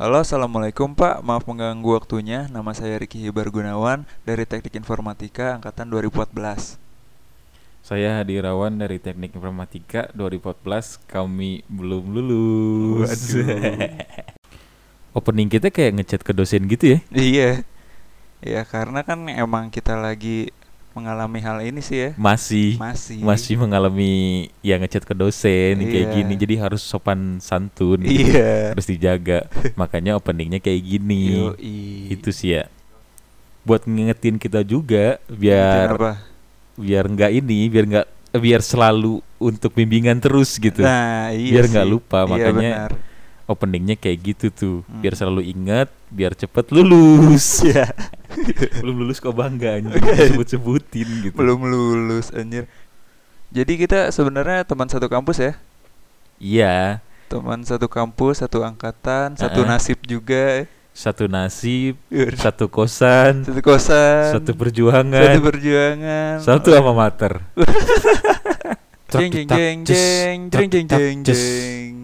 Halo, Assalamualaikum Pak. Maaf mengganggu waktunya. Nama saya Riki Hibar Gunawan dari Teknik Informatika Angkatan 2014. Saya Hadirawan dari Teknik Informatika 2014. Kami belum lulus. Opening kita kayak ngechat ke dosen gitu ya? Iya. Ya, karena kan emang kita lagi mengalami hal ini sih ya. Masih Masih. masih mengalami ya ngechat ke dosen kayak Iya. gini. Jadi harus sopan santun. Iya. Harus dijaga. Makanya openingnya kayak gini. Yoi. Itu sih ya. Buat ngingetin kita juga biar Apa? biar nggak ini, biar nggak biar selalu untuk bimbingan terus gitu. Nah, iya Biar nggak lupa, Iya, makanya benar. Openingnya kayak gitu tuh Hmm. biar selalu ingat biar cepet lulus Iya. belum lulus kok bangga anjing sebut-sebutin gitu Belum lulus anjir. Jadi kita sebenarnya teman satu kampus ya. iya Teman satu kampus, satu angkatan, satu Heeh. nasib juga. satu nasib Satu satu kosan kosan. satu perjuangan Satu perjuangan. satu alma mater jeng jeng jeng jeng jeng jeng jeng.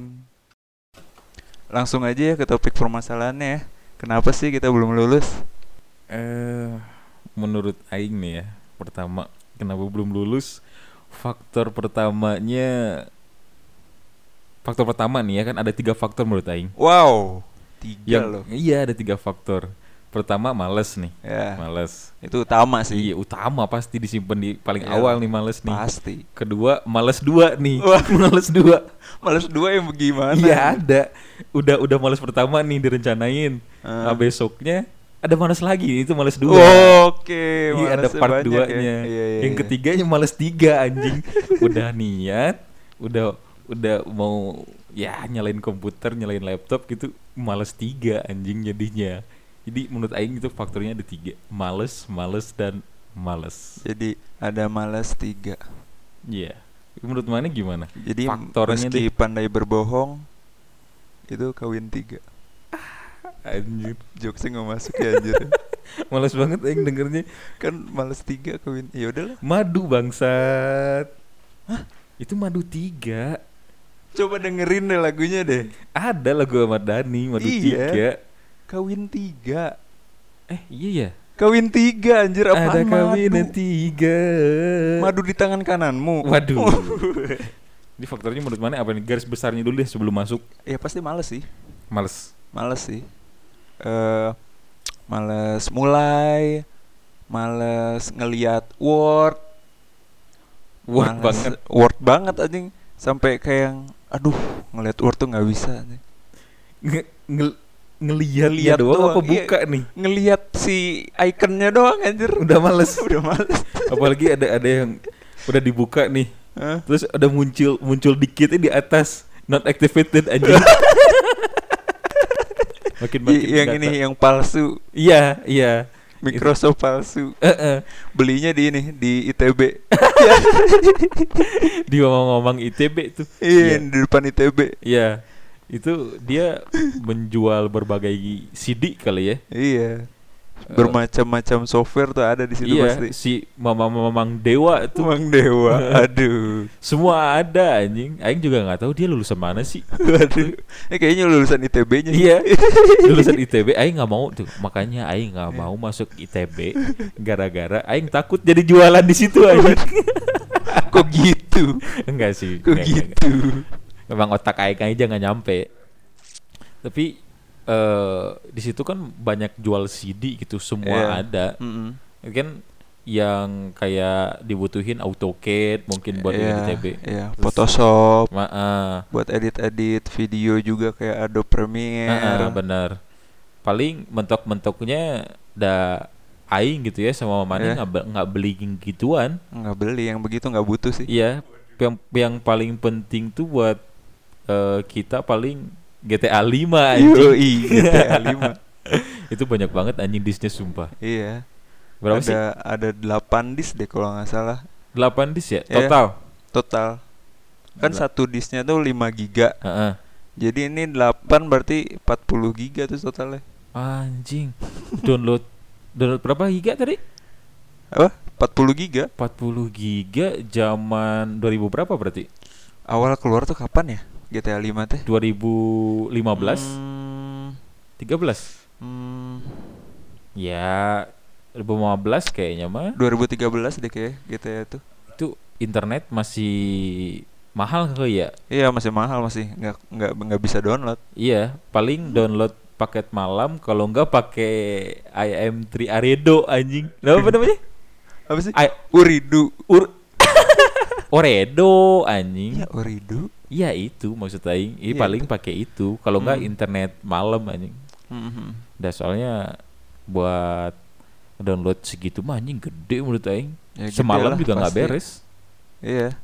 Langsung aja ya ke topik permasalahannya ya. Kenapa sih kita belum lulus? eh menurut Aing nih ya pertama kenapa belum lulus faktor pertamanya faktor pertama nih ya kan ada tiga faktor menurut Aing Wow, tiga yang loh. iya ada tiga faktor pertama males nih Ya, males itu utama sih. Iya utama pasti disimpan di paling Iya, awal nih males nih. Pasti. Kedua males dua nih. Wah. males dua. Males dua yang bagaimana? Iya ada. Udah udah males pertama nih direncanain. Ah. Nah, besoknya ada males lagi itu males dua. Oke, Iya ada part ya. duanya. Iya, iya, Yang iya. ketiganya males tiga anjing. udah niat, udah udah mau ya nyalain komputer, nyalain laptop gitu, males tiga anjing jadinya. Jadi menurut Aing itu faktornya ada tiga, males, males dan males. Jadi ada malas tiga. Iya. Menurut mana gimana? Jadi Faktornya meski pandai berbohong itu kawin tiga. Anjir. Jokesnya nggak masuk ya anjir. Males banget aing dengernya. kan males tiga kawin. Ya udahlah. Madu bangsat. Hah? Itu madu tiga. Coba dengerin deh lagunya deh. Ada lagu Ahmad Dhani, madu Iya. tiga. Kawin tiga. Eh, iya ya. Kawin tiga anjir apaan Ada kawin madu? tiga. Madu di tangan kananmu. Waduh. Ini faktornya menurut mana apa nih? Garis besarnya dulu deh sebelum masuk. ya pasti males sih. Males. Males sih. Eh males mulai, males ngeliat Word, Word males- banget. Word banget anjing. Sampai kayak yang aduh, ngeliat Word tuh nggak bisa anjing. Nge ngel- ngeliat Ngeliat doang, doang, apa iya. buka nih? Ngeliat si ikonnya doang anjir. Udah males. Udah males. Apalagi ada ada yang udah dibuka nih. Hah? Terus ada muncul muncul dikitnya di atas not activated anjing. makin makin I- yang data. ini yang palsu, Iya, iya. Microsoft palsu. Eh, eh. Belinya di ini di ITB. Di ngomong-ngomong ITB tuh. Iya, di depan ITB. Iya. Itu dia menjual berbagai CD kali ya. Iya. Bermacam-macam software tuh ada di situ iya, pasti. si mama-mamang dewa tuh Tuang Dewa. Aduh. semua ada anjing. Aing juga nggak tahu dia lulusan mana sih. Waduh. Ini kayaknya lulusan ITB-nya. Iya, lulusan ITB Aing nggak mau tuh. Makanya Aing nggak mau masuk ITB gara-gara Aing takut jadi jualan di situ anjing. Kok gitu? enggak sih. Kok enggak, enggak, enggak. Memang otak Aing aja nggak nyampe. Tapi eh di situ kan banyak jual CD gitu, semua Iya. ada. Mm-mm. Kan yang kayak dibutuhin AutoCAD mungkin buat ITB. Iya, Terus- Photoshop Ma ah, buat edit-edit video juga kayak Adobe Premiere. ah, benar. Paling mentok-mentoknya da aing gitu ya sama mamanya Iya. nggak be- nggak beli gituan. Nggak beli yang begitu nggak butuh sih. Iya, yang yang paling penting tuh buat eh, kita paling GTA 5 anjing. Yoi, GTA 5. Itu banyak banget anjing disknya sumpah. Iya. Berapa ada, sih? Ada 8 disk deh kalau nggak salah 8 disk ya Iya. total. total. Kan Gila. satu disknya tuh 5 giga. Heeh. Jadi ini 8 berarti 40 giga tuh totalnya. Anjing. Download download berapa giga tadi? Apa? 40 giga. 40 giga zaman 2000 berapa berarti? Awal keluar tuh kapan ya? GTA 5 teh? 2015. Hmm, 13. Hmm, Ya 2015 kayaknya mah 2013 deh kayak GTA itu. itu internet masih mahal kali ya. Iya masih mahal masih nggak nggak nggak bisa download. Iya, paling download paket malam kalau enggak pakai IM3 Aredo anjing. Apa namanya? Apa sih? I- Uridu. Ur Oredo anjing. Iya Uridu. Iya itu maksud aing. Ih, Iya, paling pakai itu. Kalau enggak Hmm. internet malam anjing. Mhm. Dah soalnya buat download segitu mah anjing gede menurut aing. Ya, Semalam lah, juga nggak beres. Iya.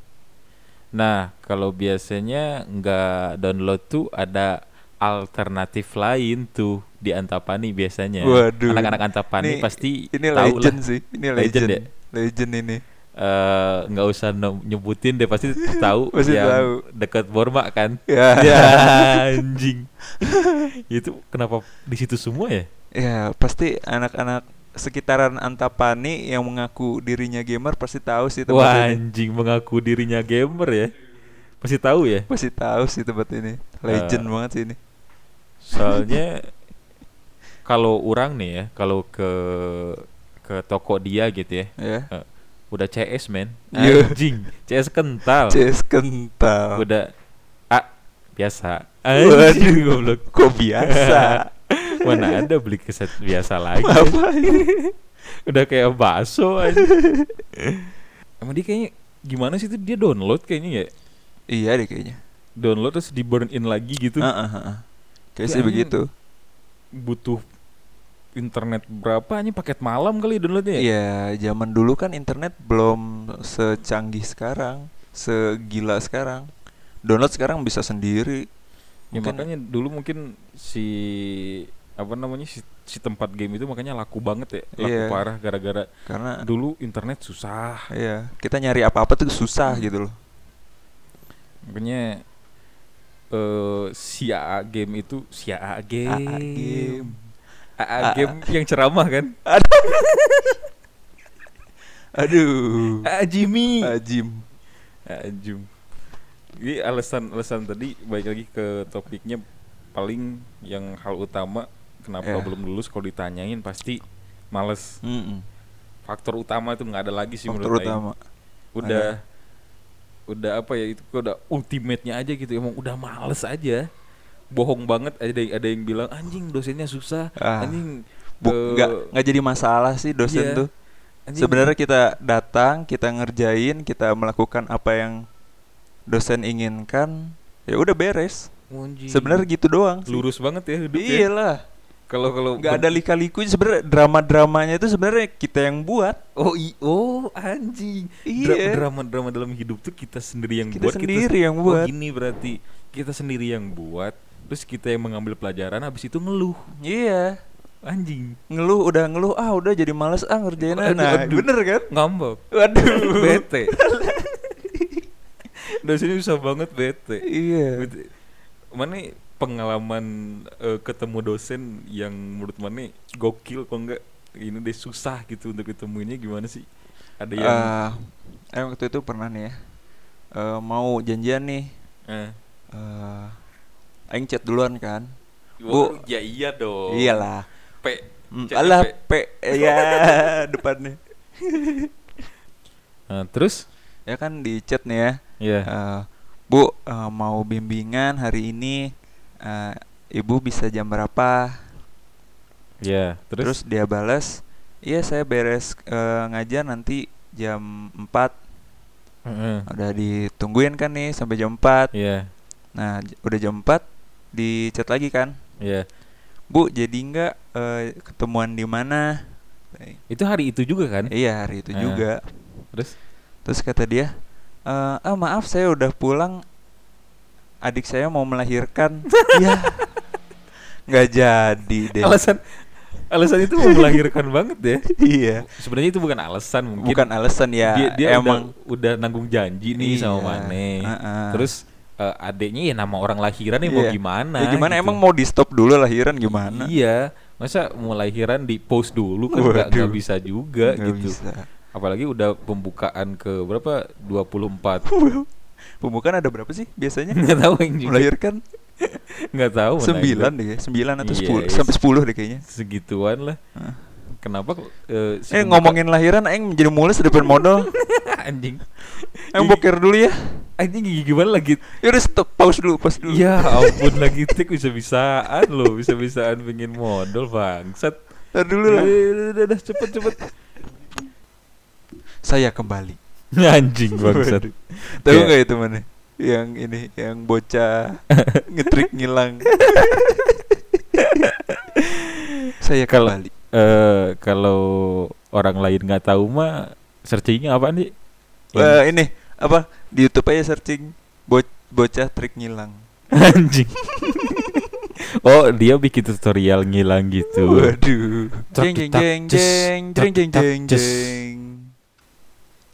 Nah, kalau biasanya nggak download tuh ada alternatif lain tuh di Antapani biasanya. Waduh. Anak-anak Antapani Ini- pasti Ini tahu legend lah. sih. Ini Legend legend. ya? Legend ini. Eh, nggak usah no- nyebutin deh pasti tahu Pasti yang tahu. dekat Borma kan. Ya. Ya anjing. Itu kenapa di situ semua ya? Ya pasti anak-anak sekitaran Antapani yang mengaku dirinya gamer pasti tahu sih tempat Wah ini. anjing mengaku dirinya gamer ya. Pasti tahu ya. Pasti tahu sih tempat ini. Legend Eh, banget sih ini. Soalnya kalau orang nih ya, kalau ke ke toko dia gitu ya, Ya. eh, udah CS men, Iya. anjing, CS kental, CS kental. udah ah biasa, anjing goblok, Kok biasa? mana ada beli keset biasa lagi, udah kayak bakso aja. Emang dia kayaknya gimana sih itu dia download kayaknya ya, iya deh kayaknya. download terus di burn in lagi gitu, Heeh, heeh. Kayak sih begitu. butuh internet berapa nih paket malam kali downloadnya? ya? Iya, zaman dulu kan internet belum secanggih sekarang, segila sekarang. Download sekarang bisa sendiri. Ya Mungkin- makanya dulu mungkin si apa namanya si, si tempat game itu makanya laku banget ya, laku Iya. parah gara-gara karena dulu internet susah. iya, kita nyari apa-apa tuh susah gitu loh. Makanya eh si AA game itu si AA game. AA game. AA AA. game yang ceramah kan? Aduh. AA Jimmy. Ajim. AA Jim. Jadi alasan-alasan tadi balik lagi ke topiknya paling yang hal utama kenapa Ya. belum lulus kalau ditanyain pasti males. Mm-mm. faktor utama itu nggak ada lagi sih Faktor menurut utama. udah udah apa ya itu udah ultimate-nya aja gitu emang udah males aja bohong banget ada yang ada yang bilang anjing dosennya susah Ah. anjing eh, nggak nggak jadi masalah sih dosen iya. tuh. Sebenarnya kita datang, kita ngerjain, kita melakukan apa yang dosen inginkan, ya udah beres. Sebenarnya gitu doang. sih. lurus banget ya hidup ya Iyalah. kalau kalau nggak ada lika-likunya sebenarnya drama-dramanya itu sebenarnya kita yang buat. oh i oh anjing Iya. drama drama dalam hidup tuh kita sendiri yang Kita buat sendiri yang oh, buat. gini berarti kita sendiri yang buat terus kita yang mengambil pelajaran habis itu ngeluh Iya. anjing Ngeluh udah ngeluh ah udah jadi males ah ngerjain. Aduh, Nah, aduh. bener kan? ngambek Waduh. bete dosennya susah banget bete Iya. Bete. mana pengalaman eh, ketemu dosen yang menurut mana gokil kok enggak ini deh susah gitu untuk ketemuinnya gimana sih ada yang Eh, eh, waktu itu pernah nih ya. eh, mau janjian nih. eh, eh aing chat duluan kan. oh, Bu. ya iya dong Iyalah. P Mm, Chatnya Alah P. P ya depannya. Nah, terus Ya kan di chat nih ya. ya Eh, Bu eh, mau bimbingan hari ini. eh, ibu bisa jam berapa? ya Terus, terus, dia balas, "Iya, saya beres eh, ngajar nanti jam 4." Heeh. Udah ditungguin kan nih sampai jam 4. ya Nah, j- udah jam 4 di chat lagi kan. ya Bu, jadi nggak eh, ketemuan di mana? Itu hari itu juga kan Iya, hari itu Ah. juga. terus Terus kata dia, "Eh, ah maaf saya udah pulang. Adik saya mau melahirkan." ya. Nggak jadi deh. alasan alasan itu mau melahirkan banget ya iya. sebenarnya itu bukan alasan mungkin Bukan alasan ya. dia, dia emang udah, udah nanggung janji nih sama Iya, Mane. heeh. Terus eh, adeknya ya nama orang lahiran nih mau Iya. gimana? Ya gimana gitu. emang mau di stop dulu lahiran gimana? Iya, masa mau lahiran di post dulu kan nggak nggak bisa juga Nggak gitu. bisa. Apalagi udah pembukaan ke berapa? 24. Pembukaan ada berapa sih biasanya? Nggak tahu yang juga. Melahirkan nggak tahu Sembilan deh, ya, sembilan atau Iya, sepuluh, iya. sampai sepuluh deh kayaknya. segituan lah Hah. Kenapa eh, si Eh pembuka- ngomongin lahiran, Aing menjadi mulus di depan modal. anjing Aing boker dulu ya. anjing gimana lagi Ya udah stop, pause dulu, pause dulu. ya ampun lagi tik bisa bisaan lo bisa bisaan pengen modal bangsat Ntar dulu lah. Udah, udah, cepet cepet Saya kembali. anjing bangsat. Tahu nggak itu mana? Yang ini, yang bocah ngetrik ngilang. Saya kembali. Eh kalau orang lain nggak tahu mah searchingnya apa nih Eh, ini apa di YouTube aja searching bo- bocah trik ngilang. anjing oh dia bikin tutorial ngilang gitu Waduh. Jeng jeng jeng jeng jeng jeng jeng jeng.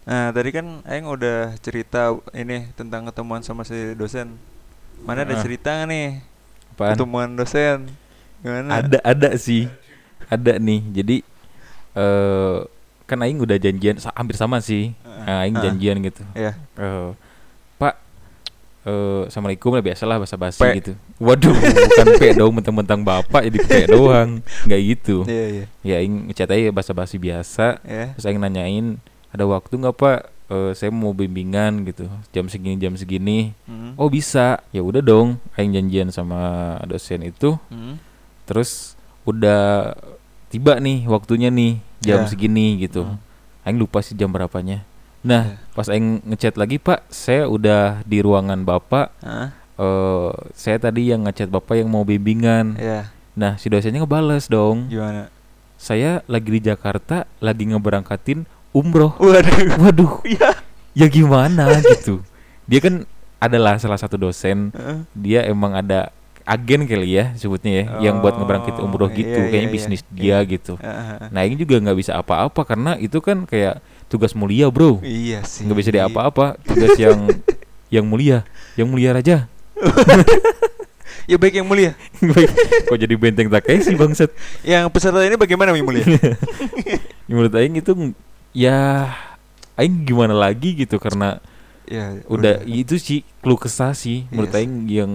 Nah tadi kan Aing udah cerita ini tentang ketemuan sama si dosen. Mana ada Ah. cerita nih Apaan? ketemuan dosen? Gimana? ada ada sih ada nih jadi eh kan Aing udah janjian hampir sama sih Nah, Aing Ah. janjian gitu Ya. Eh, Pak eh assalamualaikum lah biasalah bahasa basi Pe. gitu waduh bukan P dong mentang-mentang bapak jadi P doang nggak gitu Iya iya. ya Aing ngechat aja bahasa basi biasa Ya. terus Aing nanyain ada waktu nggak Pak Eh, saya mau bimbingan gitu jam segini jam segini Hmm. oh bisa ya udah dong Aing janjian sama dosen itu Hmm. terus udah tiba nih waktunya nih jam Ya. segini gitu Hmm. Aing lupa sih jam berapanya nah Ya. pas Aing ngechat lagi pak saya udah di ruangan bapak Hah? eh saya tadi yang ngechat bapak yang mau bimbingan Ya. nah si dosennya ngebales dong Gimana? saya lagi di Jakarta lagi ngeberangkatin umroh Waduh. waduh Iya. ya gimana gitu dia kan adalah salah satu dosen Heeh. dia emang ada agen kali ya sebutnya ya yang buat Oh, umroh gitu iya, kayaknya iya, bisnis iya. dia gitu Heeh. nah ini juga nggak bisa apa-apa karena itu kan kayak tugas mulia bro Iya sih. nggak bisa di apa-apa tugas yang yang mulia yang mulia raja Ya baik yang mulia. Baik, kok jadi benteng Takeshi bangsat Yang peserta ini bagaimana yang mulia? menurut Aing itu ya Aing gimana lagi gitu karena ya udah itu sih keluh kesah sih menurut Yes. Aing yang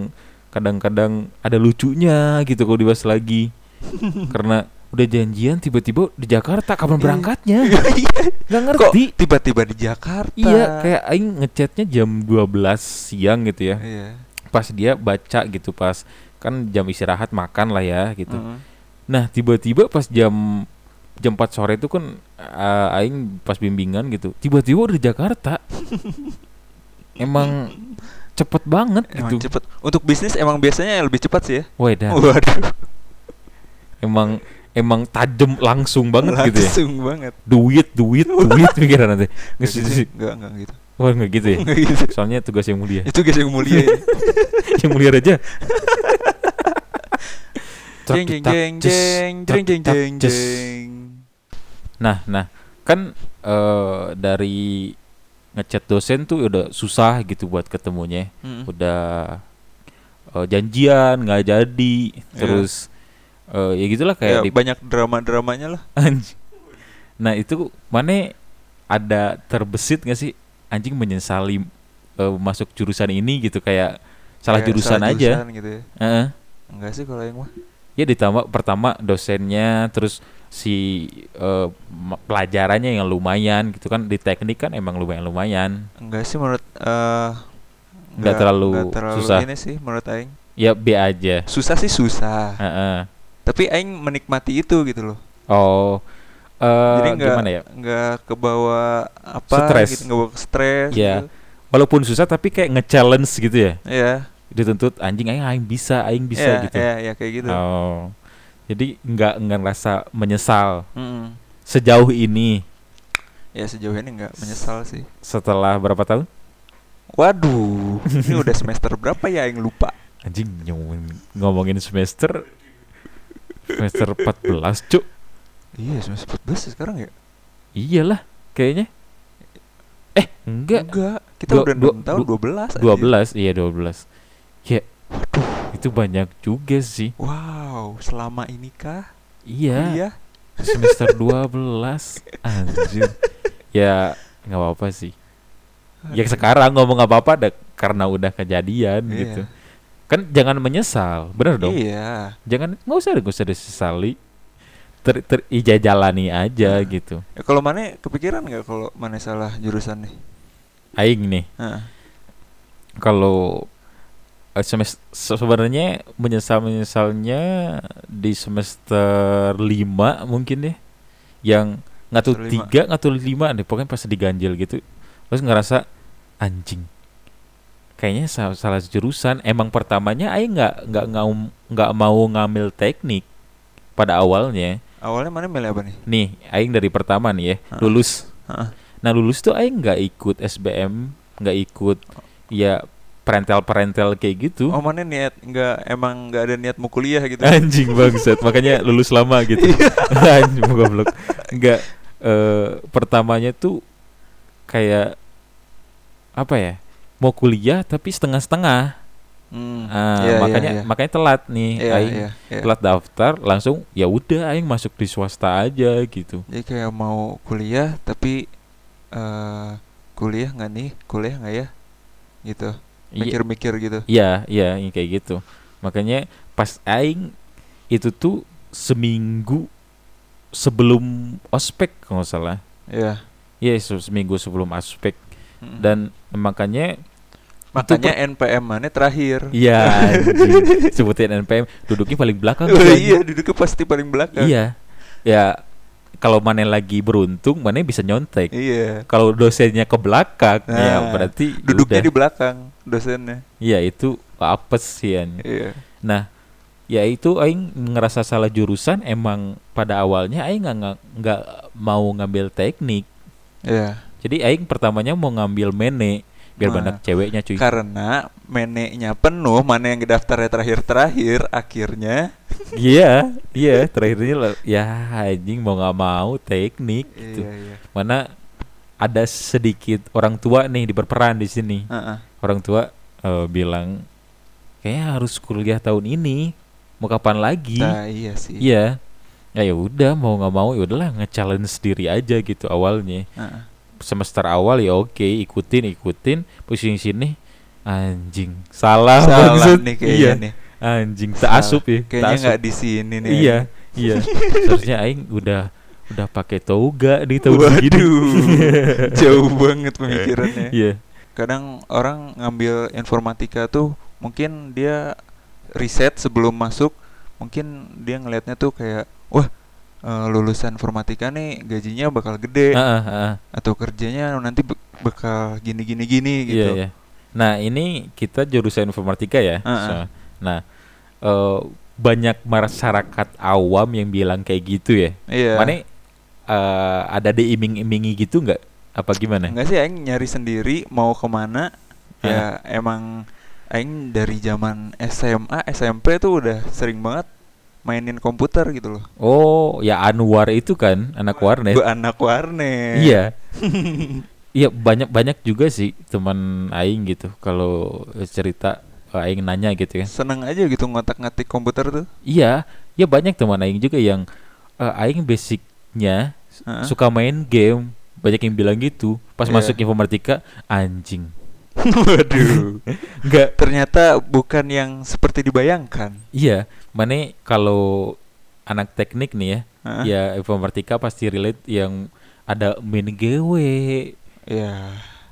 kadang-kadang ada lucunya gitu kalau dibahas lagi karena udah janjian tiba-tiba di Jakarta kapan Iya. berangkatnya Iya. nggak Kok ngerti tiba-tiba di Jakarta? iya kayak Aing ngechatnya jam 12 siang gitu ya Iya. pas dia baca gitu pas kan jam istirahat makan lah ya gitu Mm. nah tiba-tiba pas jam jam 4 sore itu kan uh, aing pas bimbingan gitu tiba-tiba udah di Jakarta emang cepet banget Emang gitu cepet. Untuk bisnis emang biasanya lebih cepat sih ya. Wedan Waduh. emang emang tajem langsung banget gitu ya Langsung banget. duit duit duit pikiran nanti Nggak nggak gitu. Enggak, enggak gitu. wah nggak gitu ya gitu. soalnya tugas yang mulia Itu guys yang mulia ini. yang mulia aja Jeng jeng jeng jeng jeng jeng jeng jeng. Nah, nah, kan eh dari ngechat dosen tuh udah susah gitu buat ketemunya. Mm. Udah eh, janjian nggak jadi, terus eh, ya gitulah Ya, kayak di banyak drama-dramanya lah. anjing. Nah, itu mana ada terbesit nggak sih anjing menyesali eh, masuk jurusan ini gitu kayak salah Kayak jurusan salah aja. jurusan gitu ya. Heeh. Enggak sih kalau yang mah. Ya ditambah pertama dosennya terus si ma- pelajarannya yang lumayan gitu kan di teknik kan emang lumayan lumayan Enggak sih menurut eh Nggak terlalu nggak terlalu susah. ini sih menurut aing. ya B aja Susah sih susah. Heeh. Tapi aing menikmati itu gitu loh. oh eh Jadi enggak gimana ya enggak kebawa apa Stres. gitu, enggak bawa stres Iya. gitu. walaupun susah tapi kayak nge-challenge gitu ya Iya. Dituntut anjing aing aing bisa aing bisa Iya, gitu Iya, iya kayak gitu. oh jadi nggak nggak ngerasa menyesal Mm-mm. sejauh ini Ya sejauh ini enggak menyesal sih. setelah berapa tahun Waduh, ini udah semester berapa ya yang lupa? anjing ngomongin, ngomongin semester semester 14 cuk Iya, semester 14 sekarang ya? iyalah kayaknya eh enggak Enggak, kita Dua- udah dua- 6 tahun 12 aja. 12 iya 12 ya itu banyak juga sih Wow, selama ini kah? iya Iya. semester 12 anjir ya nggak apa-apa sih ya sekarang ngomong apa apa ada karena udah kejadian Iya. gitu kan jangan menyesal bener dong Iya. jangan nggak usah nggak usah disesali ter, ter ija jalani aja Nah. gitu Ya, kalau mana kepikiran nggak kalau mana salah jurusan nih? aing nih Heeh. kalau eh, semes- se- sebenarnya menyesal menyesalnya di semester 5 mungkin deh yang ngatur Semester lima. tiga ngatur lima deh pokoknya pas diganjel gitu terus ngerasa anjing kayaknya salah, salah jurusan emang pertamanya aing nggak nggak ngau- nggak mau ngambil teknik pada awalnya Awalnya mana milih apa nih? nih aing dari pertama nih ya Heeh. lulus Heeh. nah lulus tuh aing nggak ikut SBM nggak ikut ya perentel-perentel kayak gitu Oh mana niat nggak emang nggak ada niat mau kuliah gitu? anjing bangsat makanya lulus lama gitu anjing goblok enggak eh pertamanya tuh kayak apa ya mau kuliah tapi setengah-setengah Hmm. Ah, Iya, iya, makanya iya. makanya telat nih Iya, aing iya, iya. telat daftar langsung ya udah aing masuk di swasta aja gitu Jadi kayak mau kuliah tapi eh kuliah nggak nih? Kuliah nggak ya? Gitu. Iya. Mikir-mikir gitu. Iya, iya, kayak gitu. Makanya pas aing itu tuh seminggu sebelum ospek kalau nggak salah. Iya. Iya, se- seminggu sebelum ospek Mm. dan makanya makanya NPM mana terakhir. iya sebutin NPM duduknya paling belakang. Oh, iya, duduknya pasti paling belakang. Iya. Ya kalau mana lagi beruntung, mana bisa nyontek. Iya. Kalau dosennya ke belakang, ya Nah, berarti Duduknya udah. di belakang dosennya. Iya, itu apes sih. Iya. Nah, ya itu aing ngerasa salah jurusan emang pada awalnya aing nggak nggak- nggak mau ngambil teknik. Iya. Jadi aing pertamanya mau ngambil mene biar Nah, banyak ceweknya cuy. Karena meneknya penuh, mana yang daftarnya terakhir-terakhir, akhirnya Iya, iya terakhirnya lah, ya anjing mau nggak mau teknik gitu. Iya, iya. Mana ada sedikit orang tua nih di berperan di sini. Heeh. Orang tua eh, bilang kayaknya harus kuliah tahun ini. Mau kapan lagi? Nah, iya sih. Iya. Ya ya udah mau nggak mau ya udahlah nge-challenge sendiri aja gitu awalnya. Heeh. Semester awal ya oke ikutin ikutin pusing sini anjing salah Salah maksud. nih kayaknya iya nih. anjing tak Salah. asup ya Kayaknya nggak di sini nih. iya iya seharusnya aing udah udah pakai toga di tahun Waduh. Jauh banget pemikirannya. iya Kadang orang ngambil informatika tuh mungkin dia riset sebelum masuk, mungkin dia ngelihatnya tuh kayak wah eh, lulusan informatika nih gajinya bakal gede Ah, ah, ah. atau kerjanya nanti be- bakal gini gini gini gitu. iya nah ini kita jurusan informatika ya Ah, ah. So, nah eh, banyak masyarakat awam yang bilang kayak gitu ya Iya. mana eh, ada diiming-imingi gitu nggak apa gimana Enggak sih aing nyari sendiri mau ke mana ya emang aing dari zaman SMA SMP tuh udah sering banget mainin komputer gitu loh Oh, ya Anwar itu kan anak warnet. Anak warnet Iya. Iya banyak banyak juga sih teman aing gitu kalau cerita eh, aing nanya gitu kan. seneng aja gitu ngotak-ngatik komputer tuh Iya, ya banyak teman aing juga yang eh, aing basicnya Heeh. suka main game. Banyak yang bilang gitu. Pas Iya. masuk informatika anjing. waduh Enggak. ternyata bukan yang seperti dibayangkan Iya, mana kalau anak teknik nih ya, Heeh. ya informatika pasti relate yang ada main GW. ya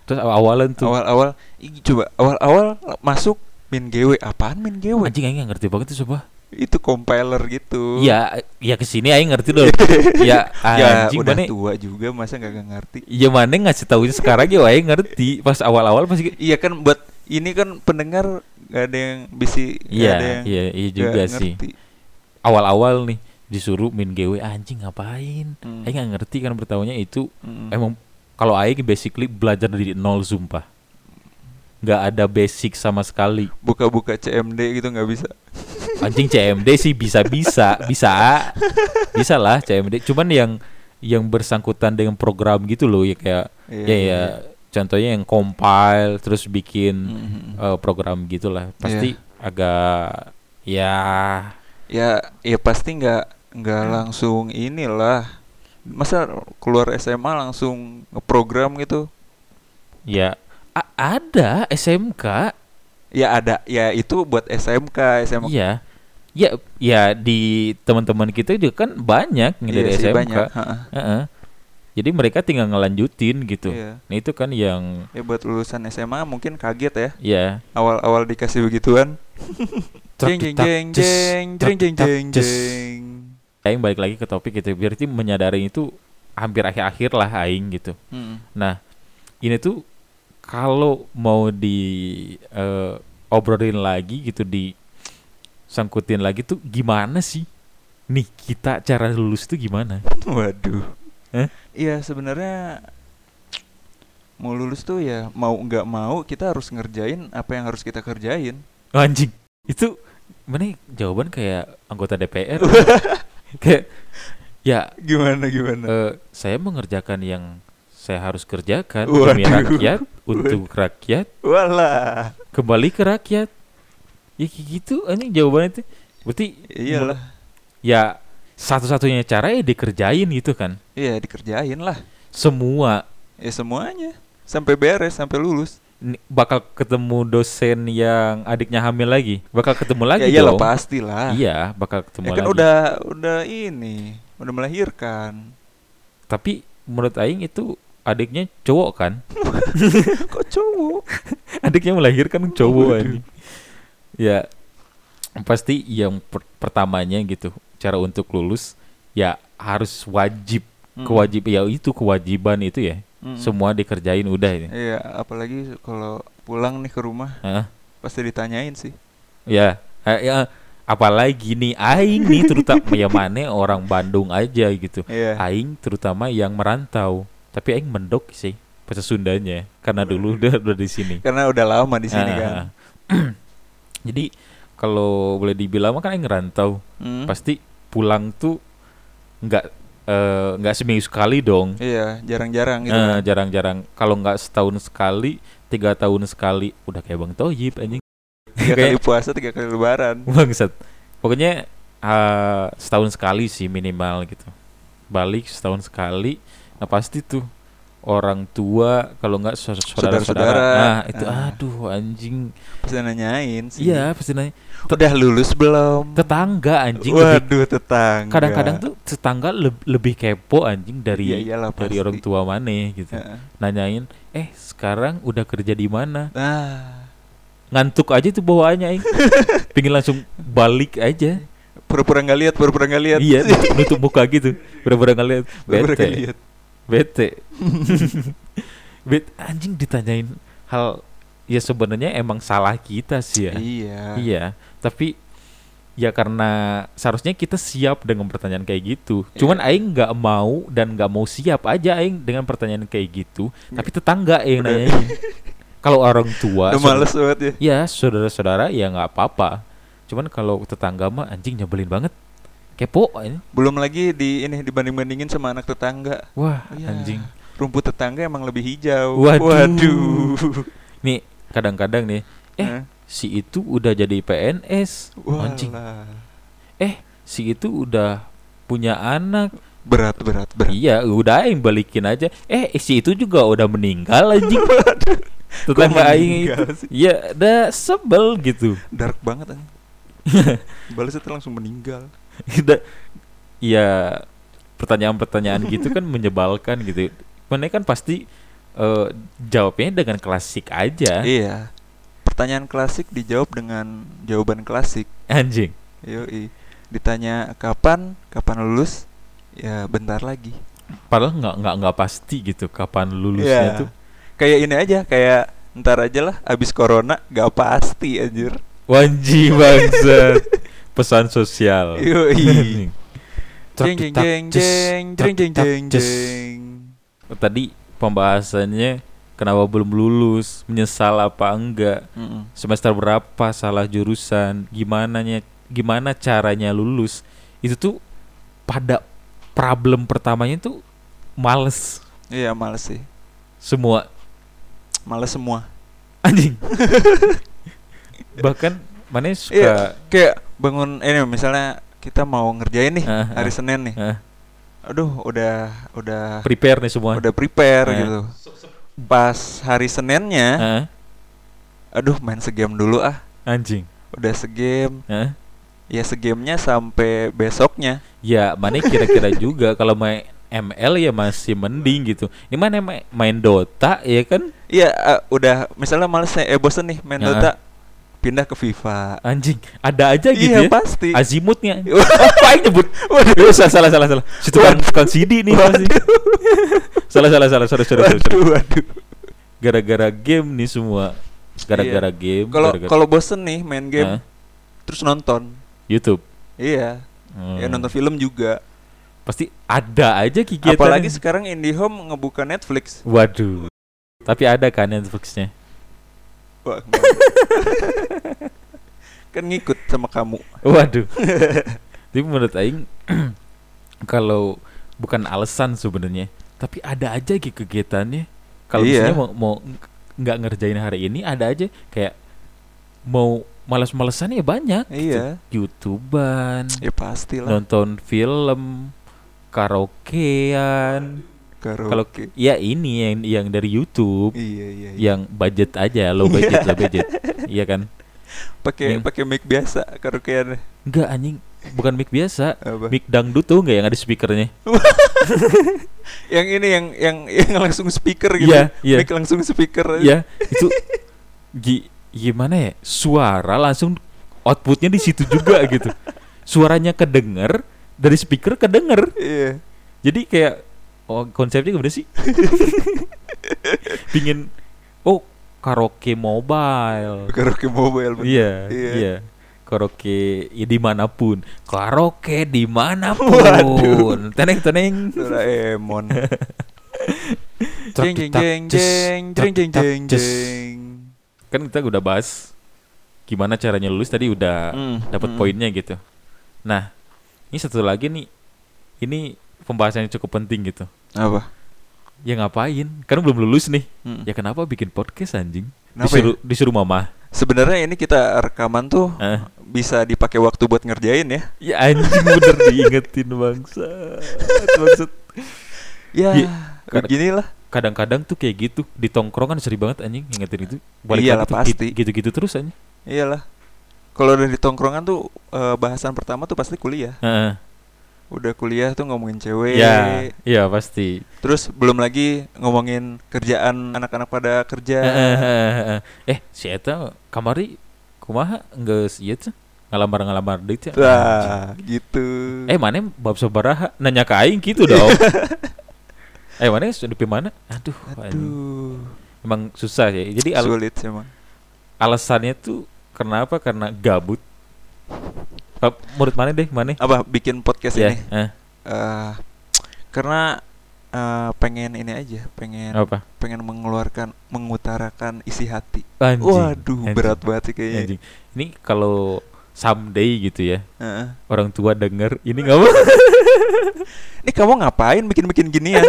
Terus awalan tuh awal-awal coba awal-awal masuk min GW apaan min GW anjing aing nggak ngerti banget tuh coba. Itu compiler gitu Iya, ya ke sini aing ngerti loh. ya ya anjing udah mana? tua juga masa nggak ngerti Ya mana ngasih tahu sekarang ya aing ngerti. Pas awal-awal pasti Iya kan buat ini kan pendengar gak ada yang bisi Iya, ada yang iya, iya gak juga sih. Awal-awal nih disuruh main GW anjing ngapain? Hmm. Aing nggak ngerti kan pertamanya itu Mm. emang kalau aing basically belajar dari nol sumpah. Nggak ada basic sama sekali. buka-buka CMD gitu nggak bisa. Anjing CMD sih bisa-bisa, bisa. Bisa lah CMD. Cuman yang yang bersangkutan dengan program gitu loh ya kayak Iya, ya iya, ya contohnya yang compile terus bikin Mhm. eh, program gitulah pasti Iya. agak ya Ya ya pasti nggak nggak langsung inilah. Masa keluar SMA langsung ngeprogram gitu? ya a- ada SMK Ya ada, ya itu buat SMK, SMA. Iya. Ya, ya di teman-teman kita juga kan banyak yang dari Iya sih, SMK. banyak. ha-ha. Heeh. Jadi mereka tinggal ngelanjutin gitu. Iya. Nah itu kan yang Ya buat lulusan SMA mungkin kaget ya. ya Awal-awal dikasih begituan. Jeng jeng jeng jeng jeng jeng jeng jeng. Aing balik lagi ke topik gitu. Berarti menyadari itu hampir akhir-akhir lah Aing gitu. Mm-mm. Nah ini tuh kalau mau di eh, obrolin lagi gitu di sangkutin lagi tuh gimana sih? Nih kita cara lulus tuh gimana? Waduh. Eh? Iya sebenarnya mau lulus tuh ya mau nggak mau kita harus ngerjain apa yang harus kita kerjain. Anjing itu mana jawaban kayak anggota DPR kayak ya Gimana gimana? eh, saya mengerjakan yang saya harus kerjakan demi Waduh. rakyat untuk rakyat Walah. kembali ke rakyat ya kayak gitu ini jawabannya itu berarti Iyalah. ya satu-satunya cara ya dikerjain gitu kan Iya dikerjain lah. semua Ya semuanya sampai beres sampai lulus. Bakal ketemu dosen yang adiknya hamil lagi bakal ketemu lagi ya iyalah dong pasti lah. iya bakal ketemu Ya kan lagi udah udah ini udah melahirkan. tapi menurut Aing itu adiknya cowok kan Kok cowok? adiknya melahirkan cowok anjing. ya pasti yang per- pertamanya gitu cara untuk lulus ya harus wajib Mm. kewajib ya itu kewajiban itu ya Mm-mm. semua dikerjain udah ini Iya, apalagi kalau pulang nih ke rumah Hah? pasti ditanyain sih. ya eh, ya apalagi nih Aing nih terutama ya mana orang Bandung aja gitu Iya. Aing terutama yang merantau tapi Aing mendok sih bahasa Sundanya karena dulu udah udah di sini Karena udah lama di sini Ah, kan. jadi kalau boleh dibilang mah kan Aing ngerantau Hmm. pasti pulang tuh nggak eh, nggak seminggu sekali dong Iya, jarang-jarang gitu. Eh, kan. jarang-jarang kalau nggak setahun sekali tiga tahun sekali udah kayak bang Toyib anjing Tiga kayak- kali puasa, tiga kali lebaran. bangsat pokoknya eh, setahun sekali sih minimal gitu balik setahun sekali nah pasti tuh orang tua kalau nggak saudara saudara Saudara-saudara. nah itu Ah. aduh anjing Pasti nanyain sih. iya pasti nanya Udah lulus belum? tetangga anjing lebih- Waduh, tetangga. kadang-kadang tuh tetangga leb- lebih kepo anjing dari Iya, iyalah, dari pasti. orang tua mana gitu Heeh. nanyain eh sekarang udah kerja di mana Nah, ngantuk aja tuh bawaannya aing pingin langsung balik aja pura-pura nggak lihat, pura-pura nggak lihat. iya nutup, muka gitu bener-bener ngeliat Pura-pura nggak lihat. Bete. Bet anjing ditanyain hal ya sebenarnya emang salah kita sih ya. Iya. iya tapi ya karena seharusnya kita siap dengan pertanyaan kayak gitu. Iya. cuman aing nggak mau dan nggak mau siap aja aing dengan pertanyaan kayak gitu. Tapi tetangga yang nanyain. Kalau orang tua Udah males banget ya. ya saudara-saudara ya nggak apa-apa. Cuman kalau tetangga mah anjing nyebelin banget kepo ini Belum lagi di ini dibanding-bandingin sama anak tetangga. wah Iya. anjing Rumput tetangga emang lebih hijau. Waduh. nih kadang-kadang nih eh Hah? si itu udah jadi PNS anjing eh si itu udah punya anak Berat, berat, berat. iya udah aing balikin aja eh si itu juga udah meninggal anjing tetangga aing itu meninggal sih? ya udah sebel gitu Dark banget kan. Balasnya langsung meninggal. Udah, ya pertanyaan-pertanyaan gitu kan menyebalkan gitu mana kan pasti eh, jawabnya dengan klasik aja Iya. Pertanyaan klasik dijawab dengan jawaban klasik. anjing Yoi. Ditanya kapan? Kapan lulus? Ya bentar lagi. padahal nggak nggak nggak pasti gitu kapan lulusnya Iya. tuh Kayak ini aja, kayak ntar aja lah abis corona gak pasti anjir. wanji bangsat pesan sosial. Yoi. Jeng jeng jeng jeng jeng jeng jeng tadi pembahasannya kenapa belum lulus menyesal apa enggak? Mm-mm. semester berapa salah jurusan? Gimana gimana caranya lulus? Itu tuh pada problem pertamanya tuh males. Iya males sih. semua. Males semua. anjing. Bahkan mana suka Iya, kayak bangun ini misalnya kita mau ngerjain nih Ah, hari ah. Senin nih. eh, Aduh, udah udah prepare nih semua udah prepare Eh. gitu. Pas hari Seninnya Eh, aduh main segame dulu ah Anjing. udah segame Hah? ya segamenya sampai besoknya Ya, mana kira-kira juga kalau main ML ya masih mending gitu. Ini mana main, Dota ya kan? iya eh, udah misalnya males eh bosen nih main Ya. Dota pindah ke FIFA Anjing, ada aja gitu iya ya. pasti Azimutnya. Apa yang nyebut? Waduh, salah salah salah. Situ kan kan CD nih pasti. salah salah salah sorry sorry sorry. waduh waduh Gara-gara game nih semua. Gara-gara Iya. game. kalau kalau bosen nih main game Hah? terus nonton YouTube. iya ya Hmm. nonton film juga Pasti ada aja kegiatan. apalagi sekarang IndiHome ngebuka Netflix Waduh. Tapi ada kan Netflixnya. Wah, kan ngikut sama kamu Waduh. Tapi menurut aing kalau bukan alasan sebenarnya, tapi ada aja gitu kegiatannya. Kalau Iya. misalnya mau mau ng- nggak ngerjain hari ini ada aja kayak mau malas-malasan ya banyak. gitu. iya YouTubean, ya pastilah nonton film, karaokean. Kalau ya ini yang yang dari YouTube iya iya, iya. yang budget aja, low budget, low budget. Iya kan? pakai pakai mic biasa karaokean Enggak anjing, bukan mic biasa. apa Mic dangdut tuh enggak yang ada speakernya. yang ini yang yang yang langsung speaker gitu Iya, iya. mic langsung speaker ya itu gi- gimana ya suara langsung outputnya di situ juga gitu suaranya kedenger dari speaker kedenger iya jadi kayak oh konsepnya gimana sih? Pingin oh karaoke mobile. Karaoke mobile bener. iya Iya. iya. Karaoke ya di mana pun. Karaoke di mana pun. Teneng teneng. Doraemon. Jeng jeng jeng jeng. jeng jeng jeng jeng. Kan kita udah bahas gimana caranya lulus tadi udah Hmm, dapat hmm. poinnya gitu. Nah, ini satu lagi nih, ini pembahasan yang cukup penting gitu. apa Ya ngapain? Kan belum lulus nih. Hmm. Ya kenapa bikin podcast anjing? Kenapa disuruh disuruh mama. sebenarnya ini kita rekaman tuh Eh. bisa dipakai waktu buat ngerjain ya Ya anjing bener diingetin bangsa. Maksud ya Iya, kadang- beginilah kadang-kadang tuh kayak gitu di tongkrongan sering banget anjing ingetin itu. Balik Iyalah, pasti. gitu- gitu-gitu terus anjing. iyalah kalau dari tongkrongan tuh eh, bahasan pertama tuh pasti kuliah Heeh. Udah kuliah tuh ngomongin cewek Ya, iya pasti. terus belum lagi ngomongin kerjaan anak-anak pada kerja eh si Eta kamari kumaha nggak ieu teh ngalamar-ngalamar deui teh. Wah, gitu. Eh mana bab sabaraha nanya ke aing gitu dong. eh mana sudah di mana? Aduh. Aduh, emang susah ya. Jadi al- sulit emang. alasannya tuh kenapa? Karena gabut. Eh, Menurut mana deh, mana? Apa bikin podcast Ya, ini? eh, Eh, karena eh, pengen ini aja, pengen apa? pengen mengeluarkan, mengutarakan isi hati. Anjing. Waduh, anjing, berat banget sih kayaknya. Anjing. Ini kalau someday gitu ya, Heeh. orang tua denger ini nggak apa? Ini kamu ngapain bikin-bikin ginian?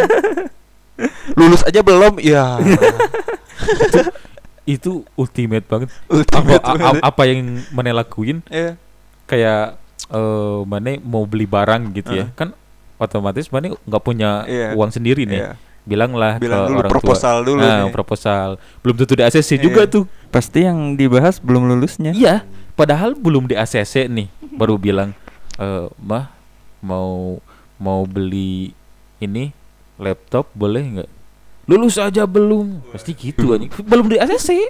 Lulus aja belum? Ya. itu ultimate banget. apa, Ultimate a- a- banget. apa yang mana lakuin Ya. Kayak eh mana mau beli barang gitu ya Heeh. kan otomatis mana nggak punya Iya. uang sendiri nih Iya. bilanglah Bilang ke dulu orang proposal tua dulu nah, nih. proposal belum tentu di ACC juga Iya. tuh Pasti yang dibahas belum lulusnya. iya padahal belum di ACC nih baru bilang eh mah mau mau beli ini laptop boleh nggak lulus aja belum pasti gitu anjing belum di ACC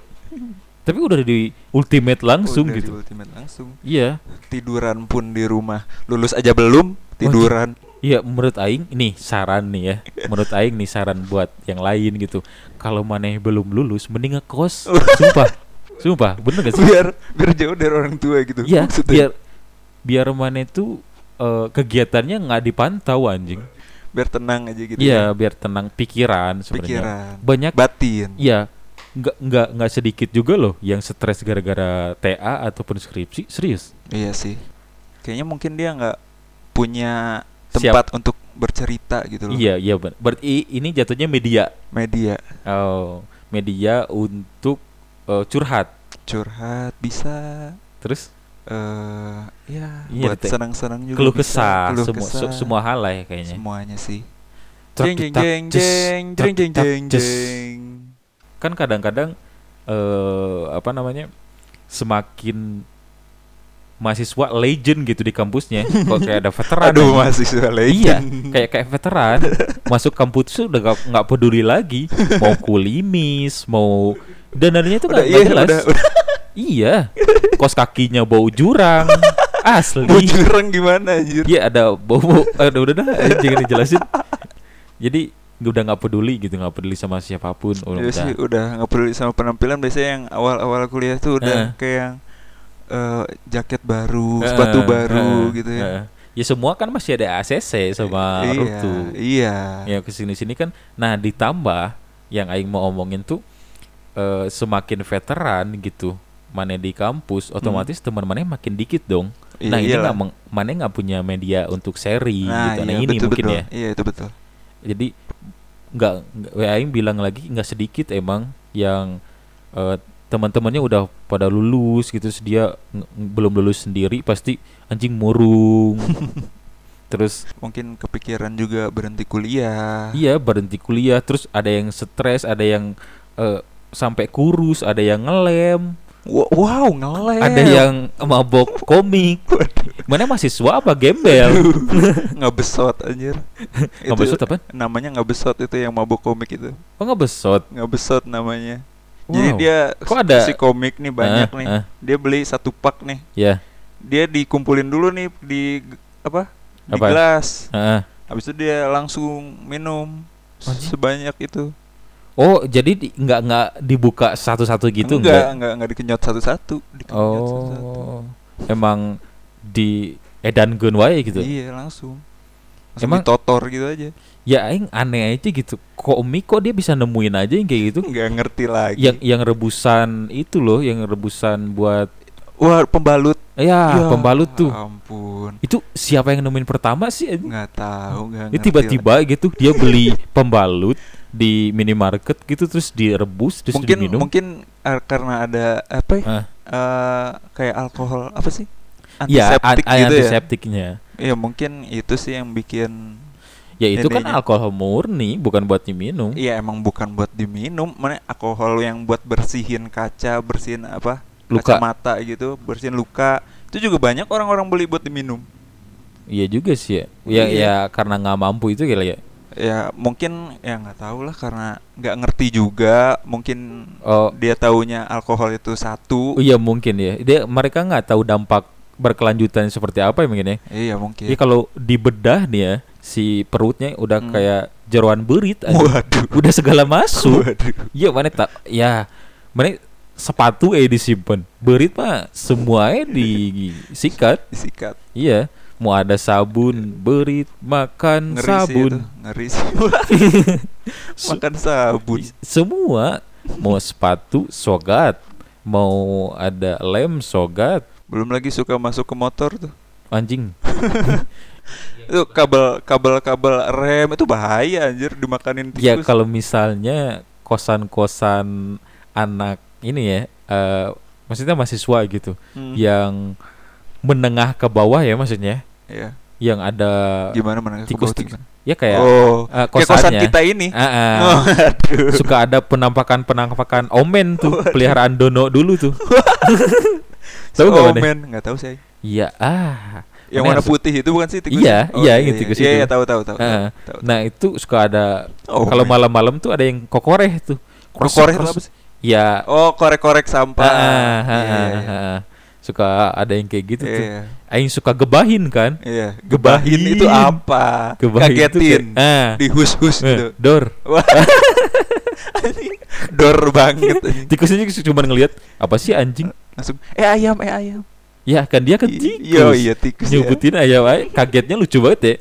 tapi udah di ultimate langsung Udah di gitu ultimate langsung. iya Tiduran pun di rumah. Lulus aja belum, tiduran. Iya menurut Aing ini saran nih ya Menurut Aing nih saran buat yang lain gitu Kalau maneh belum lulus mending ngekos Sumpah Sumpah bener gak sih? biar biar jauh dari orang tua gitu. Iya biar Biar maneh tuh eh, kegiatannya nggak dipantau anjing biar tenang aja gitu. Iya ya. biar tenang pikiran sebenarnya Pikiran. Banyak Batin. Iya nggak nggak nggak sedikit juga loh yang stres gara-gara TA ataupun skripsi serius Iya sih. Kayaknya mungkin dia nggak punya Siap. tempat untuk bercerita gitu loh. iya iya benar berarti ini jatuhnya media Media oh media untuk eh, curhat curhat bisa terus eh ya Iya, buat senang-senang juga keluh kesah Keluh semua kesah. se- semua hal lah ya kayaknya semuanya sih. Jeng jeng jeng jeng jeng jeng jeng. Kan kadang-kadang eh apa namanya semakin mahasiswa legend gitu di kampusnya kok kayak ada veteran Aduh mahasiswa iya legend. kayak kayak veteran masuk kampus tuh udah gak, nggak peduli lagi mau kulimis mau dananya tuh udah, nggak iya, nggak jelas udah, udah. iya kos kakinya bau jurang asli Mau jurang gimana anjir? Iya ada bau bau udah udah dah jangan dijelasin jadi udah nggak peduli gitu nggak peduli sama siapa pun oh, Ya udah. sih udah nggak peduli sama penampilan biasanya yang awal-awal kuliah tuh udah Eh. kayak yang eh, jaket baru, Eh, sepatu baru eh, gitu ya. eh. ya semua kan masih ada ACC sama iya, Rutu iya. ya ke sini sini kan nah ditambah yang Aing mau omongin tuh eh, semakin veteran gitu mana di kampus otomatis teman mana makin dikit dong Iya, nah ini iyalah. nggak mana nggak punya media untuk seri Nah, gitu nah iya, ini betul, mungkin betul. ya Iya, itu betul. jadi nggak Aing bilang lagi nggak sedikit emang yang eh, teman-temannya udah pada lulus gitu terus dia belum lulus sendiri pasti anjing murung terus Mungkin kepikiran juga berhenti kuliah. iya berhenti kuliah terus ada yang stres ada yang eh, sampai kurus ada yang ngelem Wow, ngelem. ada yang mabok komik mana mahasiswa apa gembel nggak besot anjir. nggak besot apa Namanya nggak besot itu yang mabuk komik itu. oh nggak besot Nggak besot namanya. Jadi Wow. dia Kok ada- si komik nih banyak Ah, nih. ah, Dia beli satu pak nih. ya Dia dikumpulin dulu nih di apa? Di Apa? gelas. ah. Habis itu dia langsung minum Anjing. sebanyak itu. Oh, jadi di- nggak nggak dibuka satu-satu gitu enggak, enggak, enggak dikenyot satu-satu, dikenyot satu-satu. Oh, emang di edankeun wae gitu. Iya, langsung. Langsung Emang- ditotor gitu aja. Ya aing aneh aja gitu. Komik kok dia bisa nemuin aja yang kayak gitu. Enggak ngerti lagi. Yang yang rebusan itu loh, yang rebusan buat Wah, pembalut. ya, pembalut tuh. Ampun. Itu siapa yang nemuin pertama sih? Enggak tahu, Ini ngerti tiba-tiba gitu dia beli pembalut di minimarket gitu terus direbus terus mungkin diminum. mungkin eh, karena ada apa ya? Ah. eh, kayak alkohol apa sih? Ya, Antiseptik an- gitu ya. antiseptiknya. Iya, mungkin itu sih yang bikin Ya itu kan alkohol murni, bukan buat diminum. Iya emang bukan buat diminum, mana alkohol yang buat bersihin kaca, bersihin apa? Luka. Kacamata gitu, bersihin luka. Itu juga banyak orang-orang beli buat diminum. Iya juga sih ya. Ya, Iya. ya karena nggak mampu itu kali ya. Ya mungkin ya nggak tahu lah karena nggak ngerti juga. Mungkin Oh, dia taunya alkohol itu satu. oh iya mungkin ya. Dia mereka nggak tahu dampak berkelanjutan seperti apa ya mungkin ya. Iya mungkin. Jadi kalau dibedah nih ya, si perutnya udah Hmm. kayak jeroan berit aja. Waduh. Udah segala masuk. Waduh. Iya mana tak ya mana sepatu eh disimpan. Berit mah semuanya disikat. Disikat. Iya. Mau ada sabun, berit, makan Ngeri sabun. sih itu. Ngeri sih. Makan sabun. Semua mau sepatu sogat mau ada lem sogat Belum lagi suka masuk ke motor tuh. anjing Itu kabel kabel kabel rem itu bahaya anjir dimakanin ya tikus. kalau misalnya kosan-kosan anak ini ya eh maksudnya mahasiswa gitu Hmm. yang menengah ke bawah ya maksudnya Iya. yang ada Gimana mana tikus ke bawah tikus ya kayak oh, kayak kosan kosannya. kita ini. Ah, ah. Oh, aduh. suka ada penampakan penampakan omen tuh peliharaan dono dulu tuh tahu nggak oh, mana nggak tahu saya. iya ah Yang warna putih itu bukan sih tikus? Iya, Oh, iya, yang tikus Iya, itu. iya, tahu tahu tahu. Ah, tahu. Nah itu suka ada Oh, kalau malam-malam tuh ada yang kokoreh tuh. Krosok- apa sih? Ya. Oh, korek-korek sampah. ah, ah, ah, Iya, iya, ah, iya. ah. Suka ada yang kayak gitu tuh. Iya. Aing suka gebahin kan. Iya, Gebahin. gebahin itu apa? Gebahin itu Kagetin. kayak- ah. Dihus-hus Eh, gitu. Dor. Dor banget. Tikusnya cuma ngelihat apa sih anjing? Langsung eh ayam, eh ayam. Ya kan dia kan tikus. Yo, iya tikus ya. Nyebutin ayam aja, kagetnya lucu banget ya.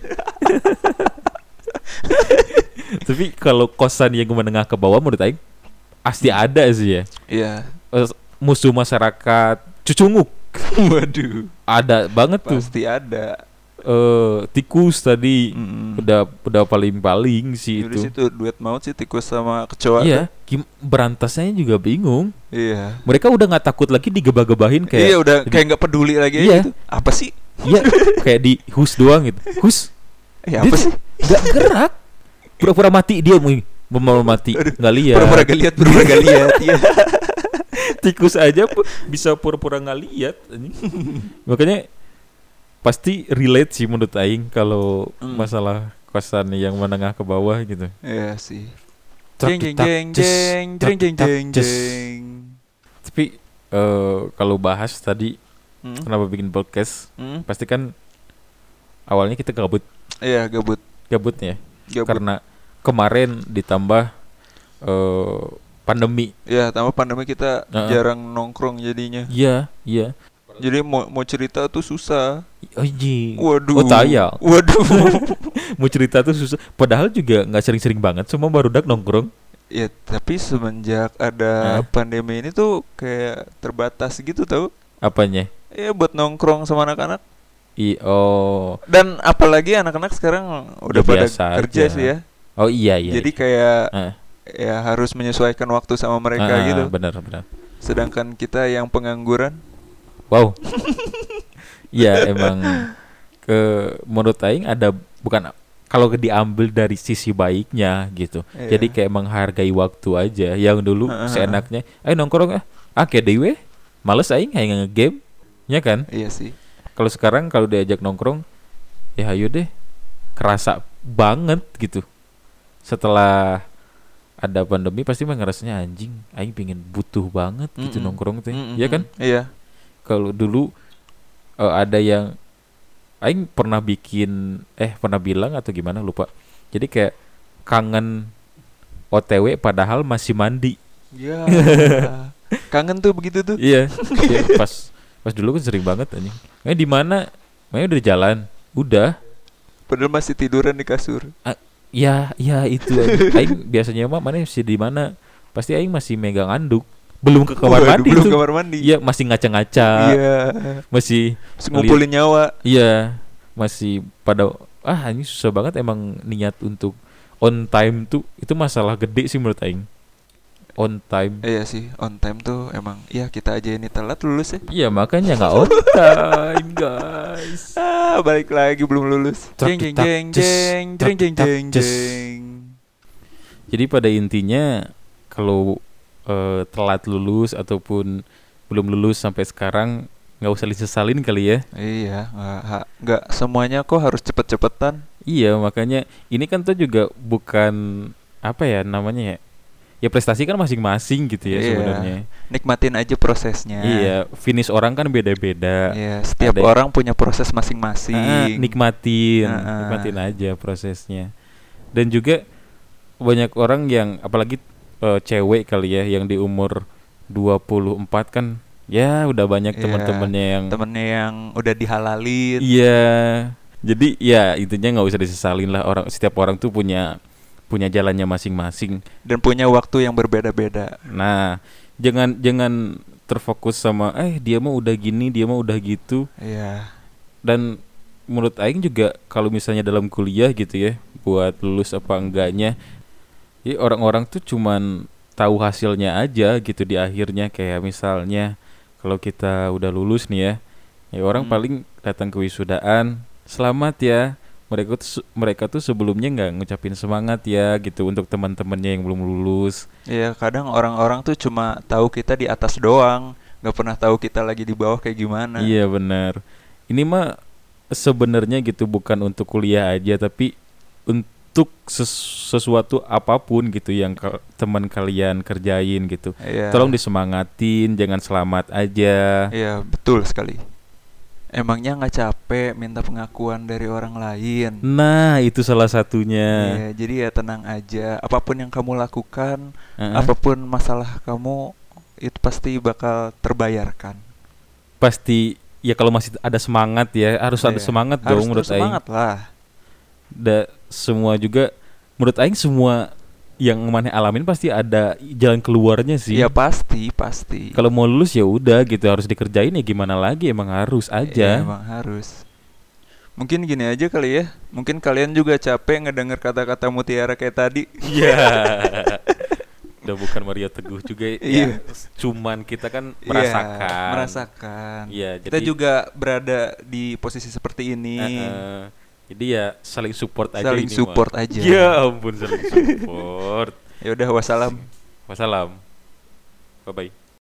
Tapi kalau kosan yang menengah ke bawah menurut Aing pasti ada sih ya. Iya. Eh, musuh masyarakat cucunguk Waduh. ada banget tuh Pasti ada. eh tikus tadi Mm-mm. udah udah paling paling sih Di itu situ duet maut sih tikus sama kecoa. iya gim- berantasnya juga bingung Iya. mereka udah nggak takut lagi digebah-gebahin kayak iya udah kayak nggak peduli lagi Iya. gitu. Apa sih? iya kayak di hus doang gitu hus Eh Dia apa sih? nggak gerak pura-pura mati dia mau mau mati Aduh, nggak lihat Pura-pura gak lihat, pura-pura gak lihat. Iya. Tikus aja pu- bisa pura-pura nggak lihat makanya pasti relate sih menurut aing kalau Hmm. masalah kosan yang menengah ke bawah gitu Iya sih. Jeng jeng jeng jeng jeng jeng jeng tapi eh, kalau bahas tadi Hmm? kenapa bikin podcast Hmm? pasti kan awalnya kita gabut Iya gabut. gabutnya Gabut. karena kemarin ditambah eh, pandemi Ya, tambah pandemi kita Heeh. jarang nongkrong jadinya. iya iya Jadi mau mau cerita tuh susah. Anjing. Waduh. Oh tayang. Waduh. Mau cerita tuh susah. Padahal juga nggak sering-sering banget. Cuma baru dak nongkrong. ya, tapi semenjak ada Hah? pandemi ini tuh kayak terbatas gitu tau. Apanya? Ya buat nongkrong sama anak-anak. I oh. Dan apalagi anak-anak sekarang udah Ya, pada kerja aja. sih ya. Oh iya iya. Jadi kayak Ah, ya harus menyesuaikan waktu sama mereka ah, gitu. Benar benar. Sedangkan kita yang pengangguran, Wow. Iya emang ke menurut aing ada bukan kalau diambil dari sisi baiknya gitu. Iya. Jadi kayak menghargai waktu aja. Yang dulu Heeh. seenaknya, ayo nongkrong ah. Ah kayak dewe. Males aing hanya nge-game. Ya kan? iya sih. Kalau sekarang kalau diajak nongkrong, ya ayo deh. Kerasa banget gitu. Setelah ada pandemi pasti mah ngerasanya anjing, aing pengen butuh banget gitu Mm-mm. nongkrong teh. Mm-mm. Iya kan? Iya. Kalau dulu eh, ada yang aing pernah bikin eh pernah bilang atau gimana lupa. Jadi kayak kangen OTW padahal masih mandi. Ya. Kangen tuh begitu tuh. Iya. Iya, pas pas dulu kan sering banget anjing. Eh di mana? Makanya udah jalan. Udah. Padahal masih tiduran di kasur. Ya, ya itu. Aing biasanya mah mana masih di mana? Pasti aing masih megang anduk. Belum ke kamar mandi belum tuh. kamar mandi. Iya, masih ngaca-ngaca. Iya. Masih Terus ngumpulin nyawa. iya, masih pada ah ini susah banget emang niat untuk on time tuh itu masalah gede sih menurut aing. On time. Iya sih, on time tuh emang iya kita aja ini telat lulus ya. Iya, makanya nggak on time, guys. Ah, balik lagi belum lulus. Jeng jeng jeng jeng jeng jeng jeng jeng. Jadi pada intinya kalau eh, telat lulus ataupun belum lulus sampai sekarang nggak usah disesalin kali ya. Iya, nggak semuanya kok harus cepet-cepetan. Iya makanya ini kan tuh juga bukan apa ya namanya ya. Ya prestasi kan masing-masing gitu ya Iya. sebenarnya. Nikmatin aja prosesnya. Iya, finish orang kan beda-beda. Iya, setiap Ada- orang punya proses masing-masing. nikmatin, Ah, ah. nikmatin aja prosesnya. Dan juga banyak orang yang apalagi eh, cewek kali ya yang di umur 24 kan ya udah banyak Iya, teman-temannya yang Temennya yang udah dihalalin. Iya. Jadi ya intinya nggak usah disesalin lah orang setiap orang tuh punya punya jalannya masing-masing. dan punya waktu yang berbeda-beda. Nah, jangan jangan terfokus sama eh dia mah udah gini, dia mah udah gitu. Iya. Dan menurut aing juga kalau misalnya dalam kuliah gitu ya, buat lulus apa enggaknya, ya orang-orang tuh cuman tahu hasilnya aja gitu di akhirnya kayak misalnya kalau kita udah lulus nih ya, ya orang Hmm. paling datang ke wisudaan, selamat ya. Mereka tuh mereka tuh sebelumnya nggak ngucapin semangat ya gitu untuk teman-temannya yang belum lulus. Iya, kadang orang-orang tuh cuma tahu kita di atas doang, nggak pernah tahu kita lagi di bawah kayak gimana. Iya benar. Ini mah sebenarnya gitu bukan untuk kuliah aja tapi untuk ses- sesuatu apa pun gitu yang ka- teman kalian kerjain gitu. Iya. Tolong disemangatin, jangan selamat aja. Iya, betul sekali. Emangnya nggak capek minta pengakuan dari orang lain? Nah, itu salah satunya. Iya, jadi ya tenang aja. Apa pun yang kamu lakukan, Heeh. apa pun masalah kamu, itu pasti bakal terbayarkan. Pasti ya kalau masih ada semangat ya, harus ada Iya, semangat Harus dong menurut aing. semangat lah. Da, semua juga menurut aing semua yang mana alamin pasti ada jalan keluarnya sih. Iya pasti, pasti. Kalau mau lulus ya udah gitu harus dikerjain ya gimana lagi emang harus aja. emang harus. Mungkin gini aja kali ya. Mungkin kalian juga capek ngedenger kata-kata mutiara kayak tadi. Iya. Udah bukan Maria Teguh juga ya. Iya. Cuman kita kan Iya, merasakan. merasakan. Iya, Kita jadi- juga berada di posisi seperti ini. Heeh. Jadi ya saling support aja Saling ini support mah. aja. Ya ampun saling support. Ya udah wassalam. Wassalam. Bye bye.